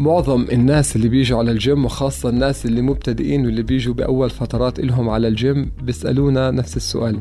معظم الناس اللي بيجوا على الجيم وخاصة الناس اللي مبتدئين واللي بيجوا بأول فترات إلهم على الجيم بيسألونا نفس السؤال.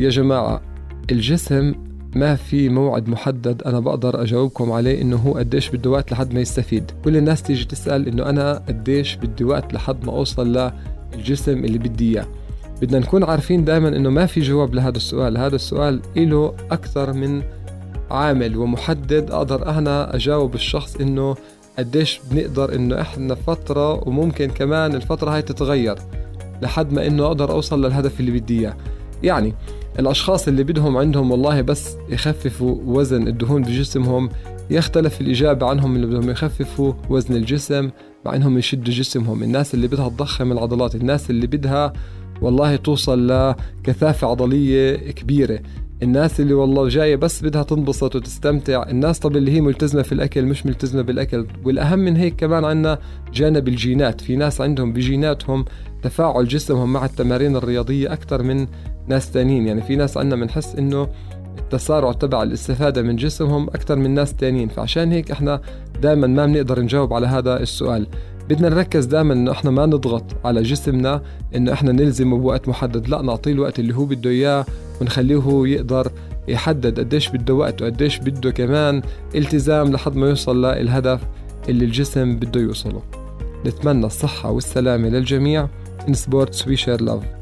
يا جماعة الجسم ما في موعد محدد أنا بقدر أجاوبكم عليه إنه هو قديش بده وقت لحد ما يستفيد. كل الناس تيجي تسأل إنه أنا قديش بدي وقت لحد ما أوصل للجسم اللي بدي إياه. بدنا نكون عارفين دائما إنه ما في جواب لهذا السؤال. هذا السؤال إله أكثر من عامل ومحدد أقدر أنا أجاوب الشخص إنه قديش بنقدر إنه إحنا فترة وممكن كمان الفترة هاي تتغير لحد ما إنه أقدر أوصل للهدف اللي بدي إياه. يعني الأشخاص اللي بدهم عندهم والله بس يخففوا وزن الدهون بجسمهم يختلف الإجابة عنهم اللي بدهم يخففوا وزن الجسم مع إنهم يشدوا جسمهم. الناس اللي بدها تضخم العضلات الناس اللي بدها والله توصل لكثافة عضلية كبيرة. الناس اللي والله جاية بس بدها تنبسط وتستمتع. الناس طب اللي هي ملتزمة في الأكل مش ملتزمة بالأكل. والأهم من هيك كمان عنا جانب الجينات. في ناس عندهم بجيناتهم تفاعل جسمهم مع التمارين الرياضية أكثر من ناس تانيين. يعني في ناس عنا بنحس إنه التسارع تبع الاستفادة من جسمهم أكثر من ناس تانيين. فعشان هيك إحنا دائما ما بنقدر نجاوب على هذا السؤال. بدنا نركز دائما إنه إحنا ما نضغط على جسمنا إنه إحنا نلزمه بوقت محدد. لا نعطيه الوقت اللي هو بده إياه. ونخليه يقدر يحدد قديش بده وقت وقديش بده كمان التزام لحد ما يوصل للهدف اللي الجسم بده يوصله. نتمنى الصحة والسلامة للجميع. In sports we share love.